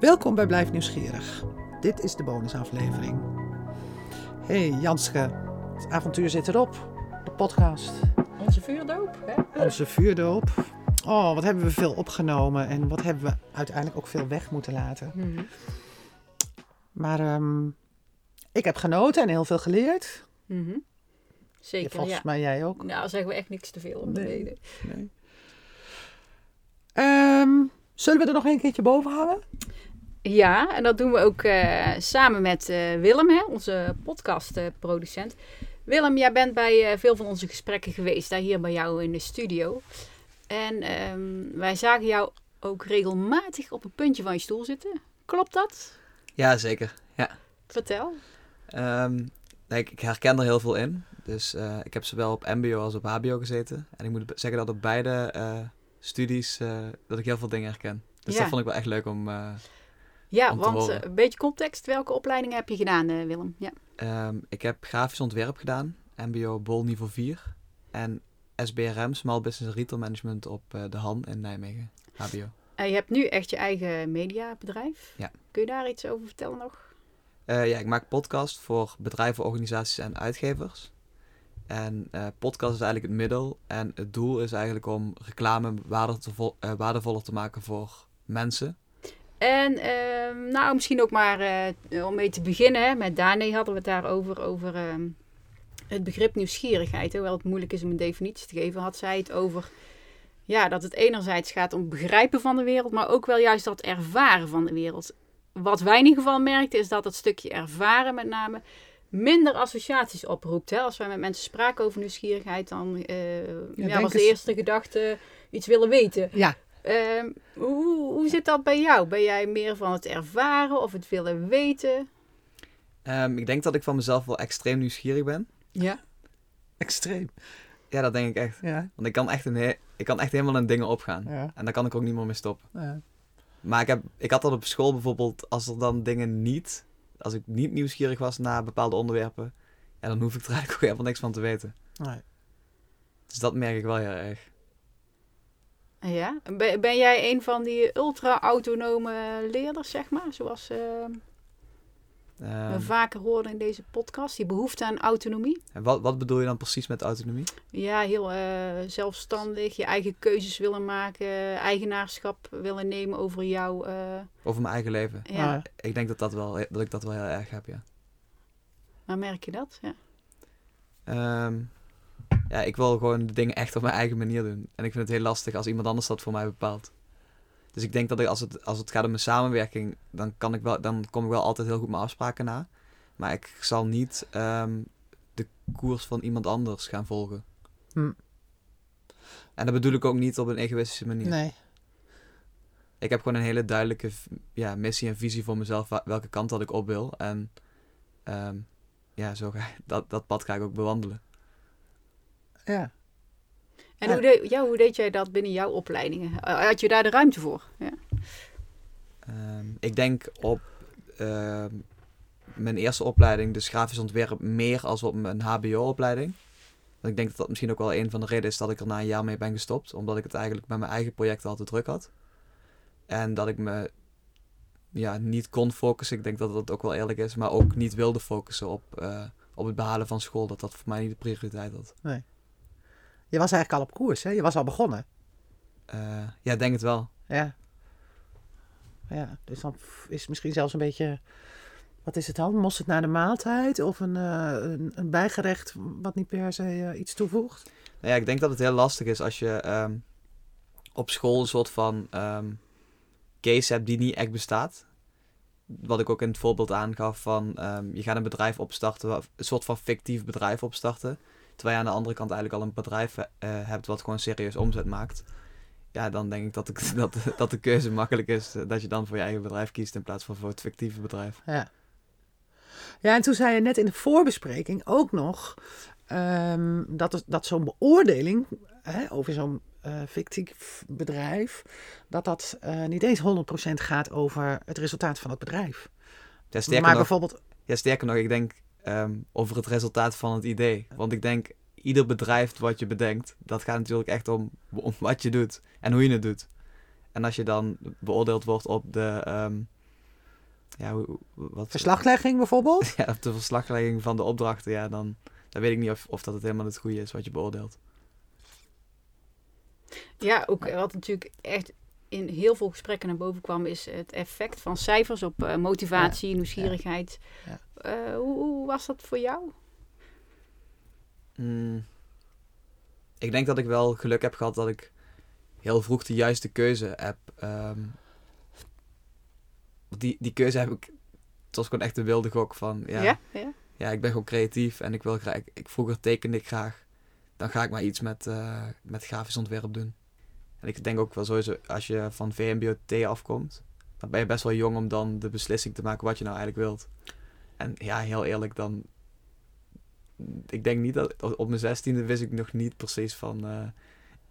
Welkom bij Blijf Nieuwsgierig. Dit is de bonusaflevering. Hey Janske, het avontuur zit erop. De podcast. Onze vuurdoop, hè? Onze vuurdoop. Oh, wat hebben we veel opgenomen en wat hebben we uiteindelijk ook veel weg moeten laten. Mhm. Maar ehm, ik heb genoten en heel veel geleerd. Mhm. Ja, Zeker, volgens ja. mij jij ook. Nou, zeggen we echt niks te veel om Nee. weten. Nee. Ehm, zullen we er nog een keertje boven hangen? Ja, en dat doen we ook eh, samen met eh, Willem, hè, onze podcastproducent. Willem, jij bent bij eh, veel van onze gesprekken geweest, daar hier bij jou in de studio. En ehm, wij zagen jou ook regelmatig op een puntje van je stoel zitten. Klopt dat? Ja, zeker. Ja. Vertel. Nee, ik, ik herken er heel veel in. Dus ik heb zowel op MBO als op HBO gezeten. En ik moet zeggen dat op beide studies dat ik heel veel dingen herken. Dus Ja. dat vond ik wel echt leuk om. Ja, want eh, een beetje context. Welke opleiding heb je gedaan, eh, Willem? Ja. ehm, ik heb grafisch ontwerp gedaan, MBO Bol niveau 4. En SBRM, Small Business Retail Management op eh, de Han in Nijmegen, HBO. En je hebt nu echt je eigen mediabedrijf. Ja. Kun je daar iets over vertellen nog? Ja, ik maak podcast voor bedrijven, organisaties en uitgevers. En podcast is eigenlijk het middel. En het doel is eigenlijk om reclame waardevol, waardevoller te maken voor mensen. En ehm, nou, misschien ook maar eh, om mee te beginnen. Hè, met Dane hadden we het daarover. Over ehm, het begrip nieuwsgierigheid. Hoewel het moeilijk is om een definitie te geven. Had zij het over ja, dat het enerzijds gaat om begrijpen van de wereld. Maar ook wel juist dat ervaren van de wereld. Wat wij in ieder geval merkten is dat het stukje ervaren met name minder associaties oproept. Hè? Als wij met mensen spraken over nieuwsgierigheid, dan eh, ja, denk was de eerste gedachte iets willen weten. Ja. Ehm, hoe, hoe zit dat bij jou? Ben jij meer van het ervaren of het willen weten? Ehm, ik denk dat ik van mezelf wel extreem nieuwsgierig ben. Ja. Extreem. Ja, dat denk ik echt. Ja. Want ik kan echt, een ik kan echt helemaal in dingen opgaan. ja. En daar kan ik ook niet meer mee stoppen. ja. Maar ik, heb, ik had dat op school bijvoorbeeld, als er dan dingen niet... Als ik niet nieuwsgierig was naar bepaalde onderwerpen... En dan hoef ik er eigenlijk ook helemaal niks van te weten. Nee. Dus dat merk ik wel heel erg. Ja. Ben, ben jij een van die ultra-autonome leerders, zeg maar? Zoals eh, Ehm, we vaker horen in deze podcast. Die behoefte aan autonomie. en wat, wat bedoel je dan precies met autonomie? Ja, heel eh, zelfstandig. Je eigen keuzes willen maken. Eigenaarschap willen nemen over jou. eh, Over mijn eigen leven? ja. Ah, Ik denk dat, dat, wel, dat ik dat wel heel erg heb, ja. Waar merk je dat? Ja. Ehm, ja, ik wil gewoon de dingen echt op mijn eigen manier doen. En ik vind het heel lastig als iemand anders dat voor mij bepaalt. Dus ik denk dat ik, als, het, als het gaat om een samenwerking, dan, kan ik wel, dan kom ik wel altijd heel goed mijn afspraken na. Maar ik zal niet ehm, de koers van iemand anders gaan volgen. Hm. En dat bedoel ik ook niet op een egoïstische manier. Nee. Ik heb gewoon een hele duidelijke ja, missie en visie voor mezelf, welke kant dat ik op wil. En ehm, ja, zo ga, dat, dat pad ga ik ook bewandelen. Ja. En Ja. hoe, deed, ja, hoe deed jij dat binnen jouw opleidingen? Eh, Had je daar de ruimte voor? Ja. Ehm, ik denk op ehm, mijn eerste opleiding, dus grafisch ontwerp, meer als op mijn HBO-opleiding. Want ik denk dat dat misschien ook wel een van de redenen is dat ik er na een jaar mee ben gestopt. Omdat ik het eigenlijk met mijn eigen projecten al te druk had. En dat ik me ja, niet kon focussen. Ik denk dat dat ook wel eerlijk is. Maar ook niet wilde focussen op, eh, op het behalen van school. Dat dat voor mij niet de prioriteit had. Je was eigenlijk al op koers, hè? Je was al begonnen. Eh, ja, ik denk het wel. Ja. Ja, dus dan is het misschien zelfs een beetje... Wat is het dan? Mosterd na de maaltijd? Of een, eh, een, een bijgerecht wat niet per se eh, iets toevoegt? Nou ja, ik denk dat het heel lastig is als je ehm, op school een soort van ehm, case hebt die niet echt bestaat. Wat ik ook in het voorbeeld aangaf van ehm, je gaat een bedrijf opstarten, een soort van fictief bedrijf opstarten. Terwijl je aan de andere kant eigenlijk al een bedrijf eh, hebt wat gewoon serieus omzet maakt. Ja, dan denk ik dat, ik, dat, dat de keuze makkelijk is. eh, Dat je dan voor je eigen bedrijf kiest in plaats van voor het fictieve bedrijf. Ja. Ja, en toen zei je net in de voorbespreking ook nog... ehm, dat, dat zo'n beoordeling hè, over zo'n eh, fictief bedrijf... dat dat niet eens 100% gaat over het resultaat van het bedrijf. Ja, maar nog, bijvoorbeeld... Ja, sterker nog, ik denk ehm, over het resultaat van het idee. Want ik denk, ieder bedrijf wat je bedenkt, dat gaat natuurlijk echt om, om wat je doet en hoe je het doet. En als je dan beoordeeld wordt op de, ehm, Ja, wat, Verslaglegging bijvoorbeeld? Ja, op de verslaglegging van de opdrachten, ja, dan, dan weet ik niet of, of dat het helemaal het goede is wat je beoordeelt. Ja, ook wat natuurlijk echt in heel veel gesprekken naar boven kwam, is het effect van cijfers op eh, motivatie, nieuwsgierigheid. Ja. Eh, hoe, hoe was dat voor jou? Mm. Ik denk dat ik wel geluk heb gehad dat ik heel vroeg de juiste keuze heb. ehm, die, die keuze heb ik. Het was gewoon echt een wilde gok van. Ja, Ja? ja. ja? ik ben gewoon creatief en ik wil graag. Ik, vroeger tekende ik graag. Dan ga ik maar iets met, eh, met grafisch ontwerp doen. En ik denk ook wel sowieso, als je van VMBO-T afkomt, dan ben je best wel jong om dan de beslissing te maken wat je nou eigenlijk wilt. En ja, heel eerlijk, dan. Ik denk niet dat. Op mijn zestiende wist ik nog niet precies van. eh,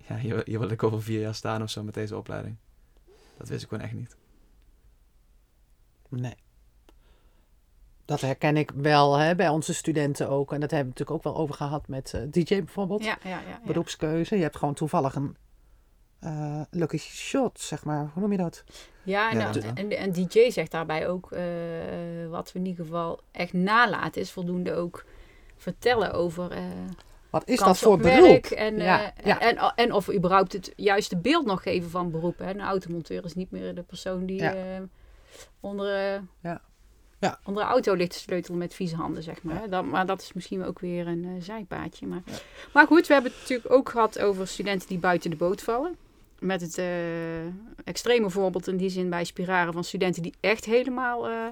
ja, hier, hier wil ik over vier jaar staan of zo met deze opleiding. Dat wist ik gewoon echt niet. Nee. Dat herken ik wel hè, bij onze studenten ook. En dat hebben we natuurlijk ook wel over gehad met eh, DJ bijvoorbeeld. Ja, ja, ja, ja. Beroepskeuze. Je hebt gewoon toevallig een eh, lucky shot, zeg maar. Hoe noem je dat? Ja, en, Ja, de- en, en DJ zegt daarbij ook, eh, wat we in ieder geval echt nalaten, is voldoende ook vertellen over eh Wat is dat voor beroep? En, Ja, eh, ja. En, en of we überhaupt het juiste beeld nog geven van beroep. Hè. Een automonteur is niet meer de persoon die Ja. eh, onder, eh, Ja. Ja. onder de auto ligt te sleutelen met vieze handen, zeg maar. hè. Dat, maar dat is misschien ook weer een zijpaadje. Maar, maar goed, we hebben het natuurlijk ook gehad over studenten die buiten de boot vallen. Met het eh, extreme voorbeeld in die zin bij Spiraren van studenten die echt helemaal... eh,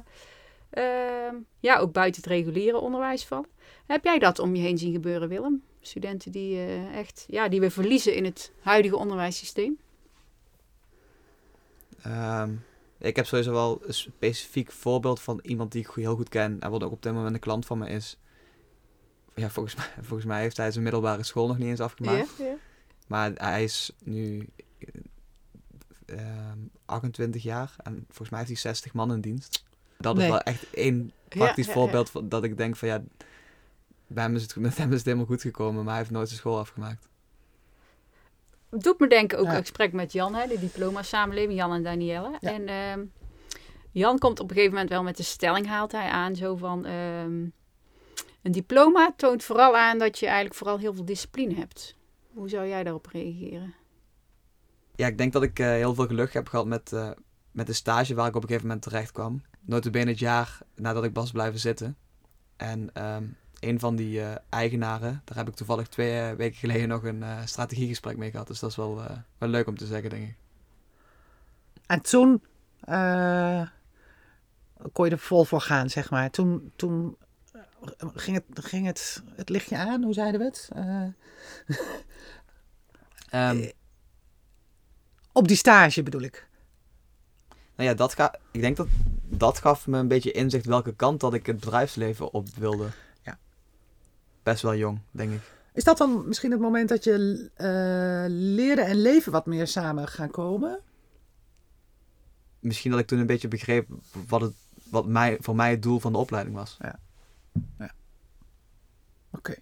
eh, ja, ook buiten het reguliere onderwijs vallen. Heb jij dat om je heen zien gebeuren, Willem? Studenten die eh, echt, ja, die we verliezen in het huidige onderwijssysteem. Ehm, ik heb sowieso wel een specifiek voorbeeld van iemand die ik heel goed ken. En wat ook op dit moment een klant van me is. Ja, volgens mij, volgens mij heeft hij zijn middelbare school nog niet eens afgemaakt. Maar hij is nu ehm, 28 jaar en volgens mij heeft hij 60 man in dienst. Dat Nee. is wel echt één praktisch ja, ja. voorbeeld van, dat ik denk van ja, bij hem is het, met hem is het helemaal goed gekomen, maar hij heeft nooit zijn school afgemaakt. Het doet me denken ook Ja. een gesprek met Jan, hè, de diploma-samenleving, Jan en Danielle. Ja. En ehm, Jan komt op een gegeven moment wel met de stelling, haalt hij aan, zo van... ehm, een diploma toont vooral aan dat je eigenlijk vooral heel veel discipline hebt. Hoe zou jij daarop reageren? Ja, ik denk dat ik eh, heel veel geluk heb gehad met, eh, met de stage waar ik op een gegeven moment terecht kwam. Notabene het jaar nadat ik was blijven zitten. En ehm, een van die eh, eigenaren, daar heb ik toevallig twee weken geleden nog een strategiegesprek mee gehad. Dus dat is wel, wel leuk om te zeggen, denk ik. En toen kon je er vol voor gaan, zeg maar. Toen, toen ging, het, ging het, het lichtje aan, hoe zeiden we het? Eh, Ehm, op die stage bedoel ik. nou ja, dat ga, ik denk dat dat gaf me een beetje inzicht welke kant dat ik het bedrijfsleven op wilde. Ja. Best wel jong, denk ik. Is dat dan misschien het moment dat je eh, leren en leven wat meer samen gaan komen? Misschien dat ik toen een beetje begreep wat, het, wat mij, voor mij het doel van de opleiding was. Oké.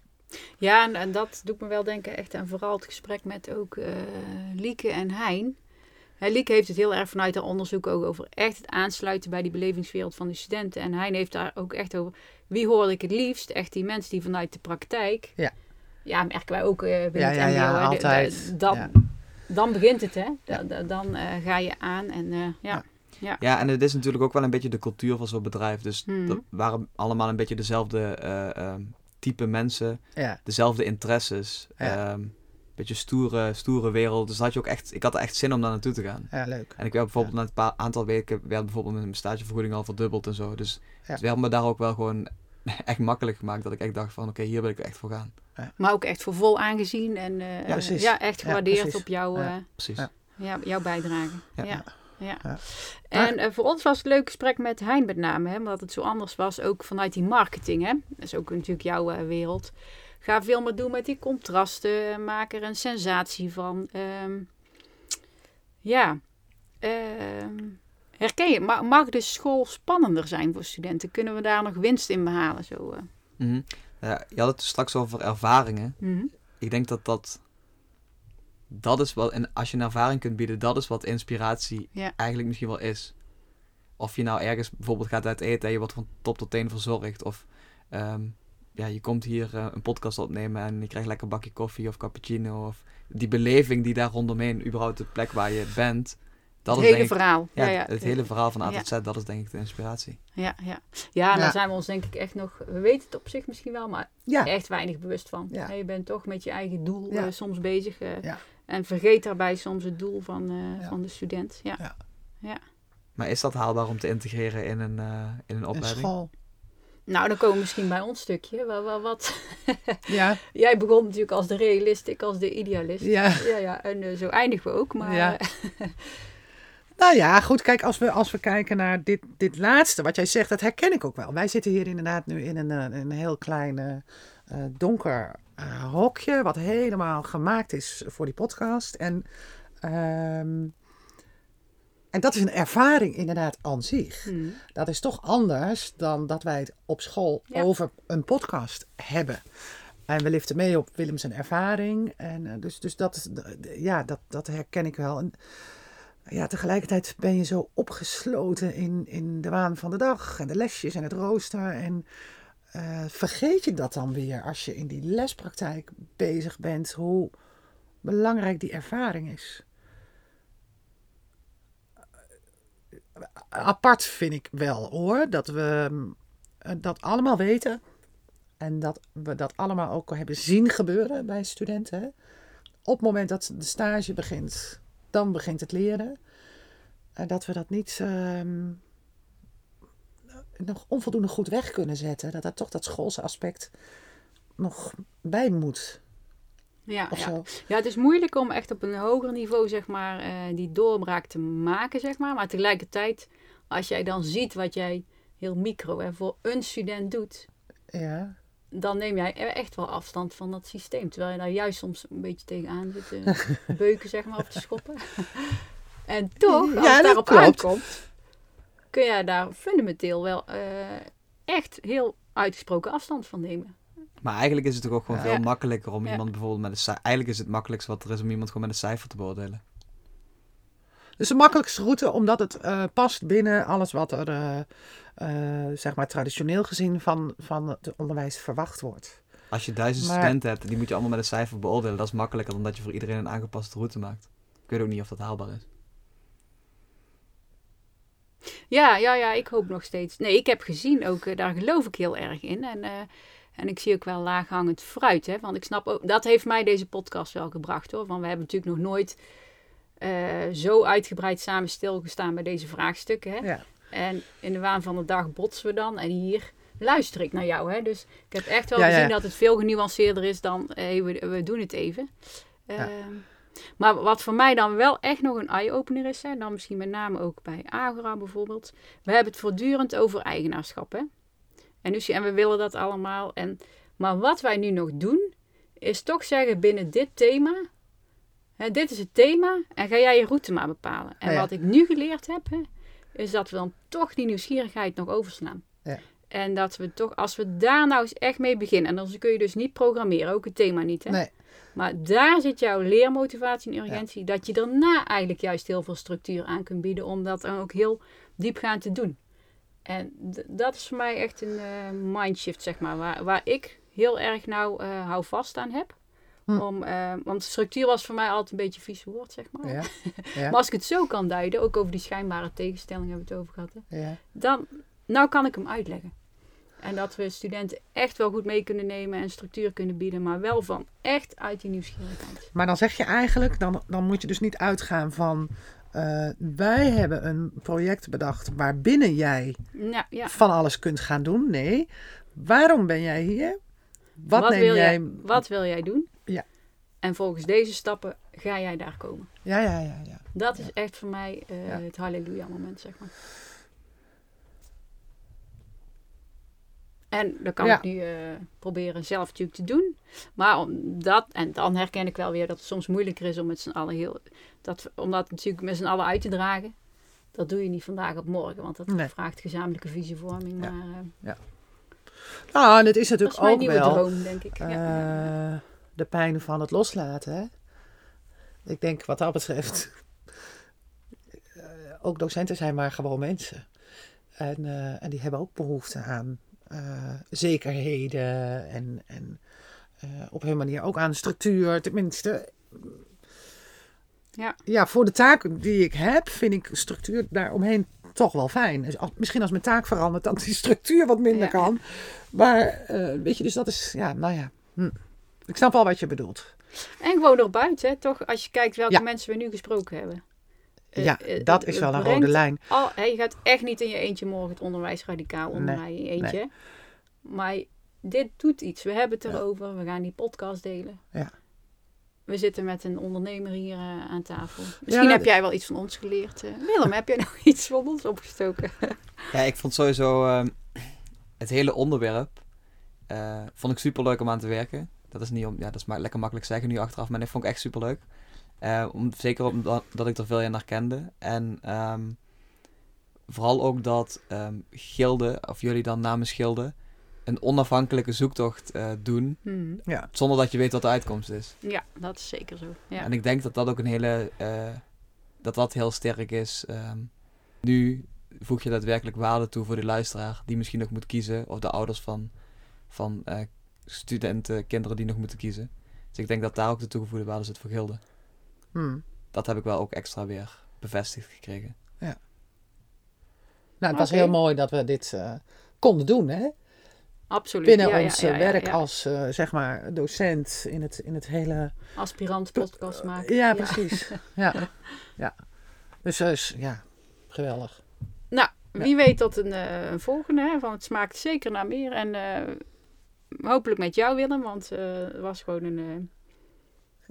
Ja, en, en dat doet me wel denken echt aan vooral het gesprek met ook eh, Lieke en Hein. Lieke heeft het heel erg vanuit haar onderzoek ook over echt het aansluiten bij die belevingswereld van de studenten. En Hein heeft daar ook echt over, wie hoorde ik het liefst? Echt die mensen die vanuit de praktijk. Ja. Ja, merken wij ook eh, binnen Ja, het ja, MBO. ja, altijd. de- dan, Ja. dan begint het, hè. Da- Ja. da- dan eh, ga je aan en eh, ja. Ja, en het is natuurlijk ook wel een beetje de cultuur van zo'n bedrijf. Dus Mhm. dat waren allemaal een beetje dezelfde eh, ehm, type mensen, Ja. dezelfde interesses. Ja. Beetje stoere, stoere wereld. Dus dat had je ook echt, ik had er echt zin om daar naartoe te gaan. ja, leuk. En ik werd bijvoorbeeld na een paar aantal weken werd bijvoorbeeld mijn stagevergoeding al verdubbeld en zo. Dus Ja. het werd me daar ook wel gewoon echt makkelijk gemaakt. Dat ik echt dacht van oké, hier wil ik echt voor gaan. Maar ook echt voor vol aangezien en eh, Ja, ja, echt Ja, gewaardeerd op jouw... Ja. eh, Precies. Ja. Ja, jouw bijdrage. Ja. Ja. ja. Ja. En eh, voor ons was het een leuk gesprek met Hein met name, hè, omdat het zo anders was, ook vanuit die marketing. Hè. Dat is ook natuurlijk jouw eh, wereld. Ga veel meer doen met die contrasten, maak er een sensatie van. Ehm, ja, ehm, herken je, ma- mag de school spannender zijn voor studenten? Kunnen we daar nog winst in behalen? Zo, eh? Mhm. Ja, je had het straks over ervaringen. Mhm. ik denk dat dat. Dat is wat. En als je een ervaring kunt bieden, dat is wat inspiratie Ja. eigenlijk misschien wel is. of je nou ergens bijvoorbeeld gaat uit eten en je wordt van top tot teen verzorgd. Of ehm, ja, je komt hier eh, een podcast opnemen en je krijgt lekker een bakje koffie of cappuccino. Of die beleving die daar rondomheen, überhaupt de plek waar je bent. Dat het is hele denk ik, verhaal. ja, Ja, ja, het hele verhaal van A tot Z, dat is denk ik de inspiratie. Ja, ja. ja, daar zijn we ons denk ik echt nog... We weten het op zich misschien wel, maar Ja, echt weinig bewust van. Ja. Je bent toch met je eigen doel Ja. eh, soms bezig. eh, Ja. En vergeet daarbij soms het doel van, eh, Ja. van de student. Ja. Ja. Maar is dat haalbaar om te integreren in een, eh, in een een opleiding? school. Nou, dan komen we misschien bij ons stukje. Wat, wat, wat. Ja, Jij begon natuurlijk als de realist, ik als de idealist. ja. Ja, ja, en eh, zo eindigen we ook. Maar Ja. eh, Nou ja, goed. Kijk, als we, als we kijken naar dit, dit laatste, wat jij zegt, dat herken ik ook wel. Wij zitten hier inderdaad nu in een, eh, een heel klein donker eh, hokje, wat helemaal gemaakt is voor die podcast. En, ehm, en dat is een ervaring inderdaad aan zich. hmm. Dat is toch anders dan dat wij het op school Ja. over een podcast hebben. En we liften mee op Willem zijn ervaring. En eh, dus, dus dat, ja, dat, dat herken ik wel. En ja, tegelijkertijd ben je zo opgesloten in, in de waan van de dag en de lesjes en het rooster. En eh, vergeet je dat dan weer als je in die lespraktijk bezig bent, hoe belangrijk die ervaring is. Apart vind ik wel hoor, dat we mm, eh, dat allemaal weten. En dat we dat allemaal ook hebben zien gebeuren bij studenten. Op het moment dat de stage begint, dan begint het leren. En dat we dat niet ehm, nog onvoldoende goed weg kunnen zetten. Dat er toch dat schoolse aspect nog bij moet. Ja, ja. het is moeilijk om echt op een hoger niveau zeg maar, eh, die doorbraak te maken. Zeg maar. maar tegelijkertijd, als jij dan ziet wat jij heel micro hè, voor een student doet, Ja. dan neem jij echt wel afstand van dat systeem. Terwijl je daar juist soms een beetje tegenaan zit te beuken, zeg maar, of te schoppen. en toch, als Ja, het daarop klopt. aankomt, kun jij daar fundamenteel wel eh, echt heel uitgesproken afstand van nemen. Maar eigenlijk is het toch ook gewoon Ja. veel makkelijker om Ja. iemand bijvoorbeeld met een cijfer... Eigenlijk is het makkelijkste wat er is om iemand gewoon met een cijfer te beoordelen. Dus de makkelijkste route, omdat het eh, past binnen alles wat er, eh, eh, zeg maar, traditioneel gezien van, van het onderwijs verwacht wordt. Als je duizend Maar- studenten hebt, die moet je allemaal met een cijfer beoordelen. Dat is makkelijker dan dat je voor iedereen een aangepaste route maakt. Ik weet ook niet of dat haalbaar is. Ja, ja, ja, ik hoop nog steeds. Nee, ik heb gezien ook, daar geloof ik heel erg in. En, eh, en ik zie ook wel laaghangend fruit. Hè? Want ik snap ook, dat heeft mij deze podcast wel gebracht hoor. Want we hebben natuurlijk nog nooit eh, zo uitgebreid samen stilgestaan bij deze vraagstukken. Hè? Ja. En in de waan van de dag botsen we dan. En hier luister ik naar jou. Hè? Dus ik heb echt wel Ja, ja. gezien dat het veel genuanceerder is dan hey, we, we doen het even. Ja. Ehm, maar wat voor mij dan wel echt nog een eye-opener is, hè, dan misschien met name ook bij Agora bijvoorbeeld. We hebben het voortdurend over eigenaarschap. Hè? En, dus, en we willen dat allemaal. En, maar wat wij nu nog doen, is toch zeggen binnen dit thema. Hè, dit is het thema en ga jij je route maar bepalen. En Ja, ja. wat ik nu geleerd heb, hè, is dat we dan toch die nieuwsgierigheid nog overslaan. Ja. En dat we toch, als we daar nou eens echt mee beginnen, en dan kun je dus niet programmeren, ook het thema niet. Hè? Nee. Maar daar zit jouw leermotivatie en urgentie, dat je daarna eigenlijk juist heel veel structuur aan kunt bieden om dat dan ook heel diepgaand te doen. En dat is voor mij echt een eh, mindshift, zeg maar, waar, waar ik heel erg nou eh hou vast aan heb. Hm. Om, eh, want structuur was voor mij altijd een beetje een vies woord, zeg maar. Ja. Ja. Maar als ik het zo kan duiden, ook over die schijnbare tegenstelling hebben we het over gehad, hè, Ja. dan nou kan ik hem uitleggen. En dat we studenten echt wel goed mee kunnen nemen en structuur kunnen bieden, maar wel van echt uit die nieuwsgierigheid. Maar dan zeg je eigenlijk, dan, dan moet je dus niet uitgaan van. Eh, wij hebben een project bedacht waarbinnen jij ja. van alles kunt gaan doen. Nee, waarom ben jij hier? Wat, Wat neem wil jij? jij, wat wil jij doen? Ja. En volgens deze stappen ga jij daar komen. Ja, ja, ja, ja. Dat is echt voor mij eh, het halleluja moment, zeg maar. En dat kan Ja. ik nu eh, proberen zelf natuurlijk te doen. Maar om dat, en dan herken ik wel weer dat het soms moeilijker is om met z'n allen heel... Dat, om dat natuurlijk met z'n allen uit te dragen. Dat doe je niet vandaag op morgen, want dat Nee. vraagt gezamenlijke visievorming. Ja. Maar eh, Nou, en het is dat is natuurlijk ook nieuwe wel droom, denk ik. ja. eh, de pijn van het loslaten. Hè? Ik denk wat dat betreft, ook docenten zijn maar gewoon mensen. En, en die hebben ook behoefte aan zekerheden en, en eh, op hun manier ook aan structuur. Tenminste, Ja. ja, voor de taak die ik heb, vind ik structuur daaromheen toch wel fijn. Dus als- misschien als mijn taak verandert, dat die structuur wat minder Ja. kan. Maar eh, weet je, dus dat is, ja, nou ja. hm. Ik snap wel wat je bedoelt. En gewoon erbuiten, hè, toch? Als je kijkt welke Ja. mensen we nu gesproken hebben. Eh, ja, eh, dat het- is wel een rode lijn. Al, hè, je gaat echt niet in je eentje morgen het onderwijs radicaal onderwijs in je eentje. Maar dit doet iets. We hebben het Ja. erover. We gaan die podcast delen. Ja. We zitten met een ondernemer hier eh, aan tafel. Misschien nou, heb jij wel iets van ons geleerd. eh. Willem, heb jij nog iets van ons opgestoken? Ja, ik vond sowieso ehm, het hele onderwerp eh, vond ik super leuk om aan te werken. Dat is niet om, ja, dat is maar lekker makkelijk zeggen nu achteraf, maar dat vond ik echt super leuk. Om, zeker omdat dat ik er veel in herkende. En ehm, vooral ook dat ehm Gilde, of jullie dan namens Gilde, een onafhankelijke zoektocht eh, doen. Hmm. Ja. Zonder dat je weet wat de uitkomst is. Ja, dat is zeker zo. Ja. En ik denk dat dat ook een hele, eh, dat dat heel sterk is. Ehm, nu voeg je daadwerkelijk waarde toe voor de luisteraar die misschien nog moet kiezen. Of de ouders van, van eh, studenten, kinderen die nog moeten kiezen. Dus ik denk dat daar ook de toegevoegde waarde zit voor Gilde. Hm. Dat heb ik wel ook extra weer bevestigd gekregen. Nou, het was heel mooi dat we dit eh, konden doen, hè? Absoluut. Binnen Ja, ja, ons ja, eh, ja, werk ja. als, eh, zeg maar, docent in het, in het hele... Aspirant podcast maken. Ja, precies. ja. ja. Dus, eh, s- ja, geweldig. Nou, wie weet tot een, eh, een volgende. Hè, van het smaakt zeker naar meer. En eh, hopelijk met jou Willem. Want eh, het was gewoon een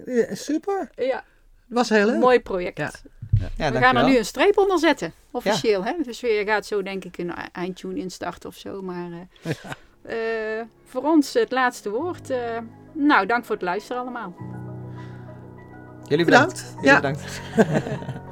Ja, super. ja, Was heel leuk. mooi project. Ja. Ja, We gaan er nu een streep onder zetten. Officieel. Hè? Dus je gaat zo denk ik een eindtune instarten of zo. Maar eh, eh, voor ons het laatste woord. eh, nou, dank voor het luisteren allemaal. Jullie bedankt. Bedankt. Jullie Ja. bedankt.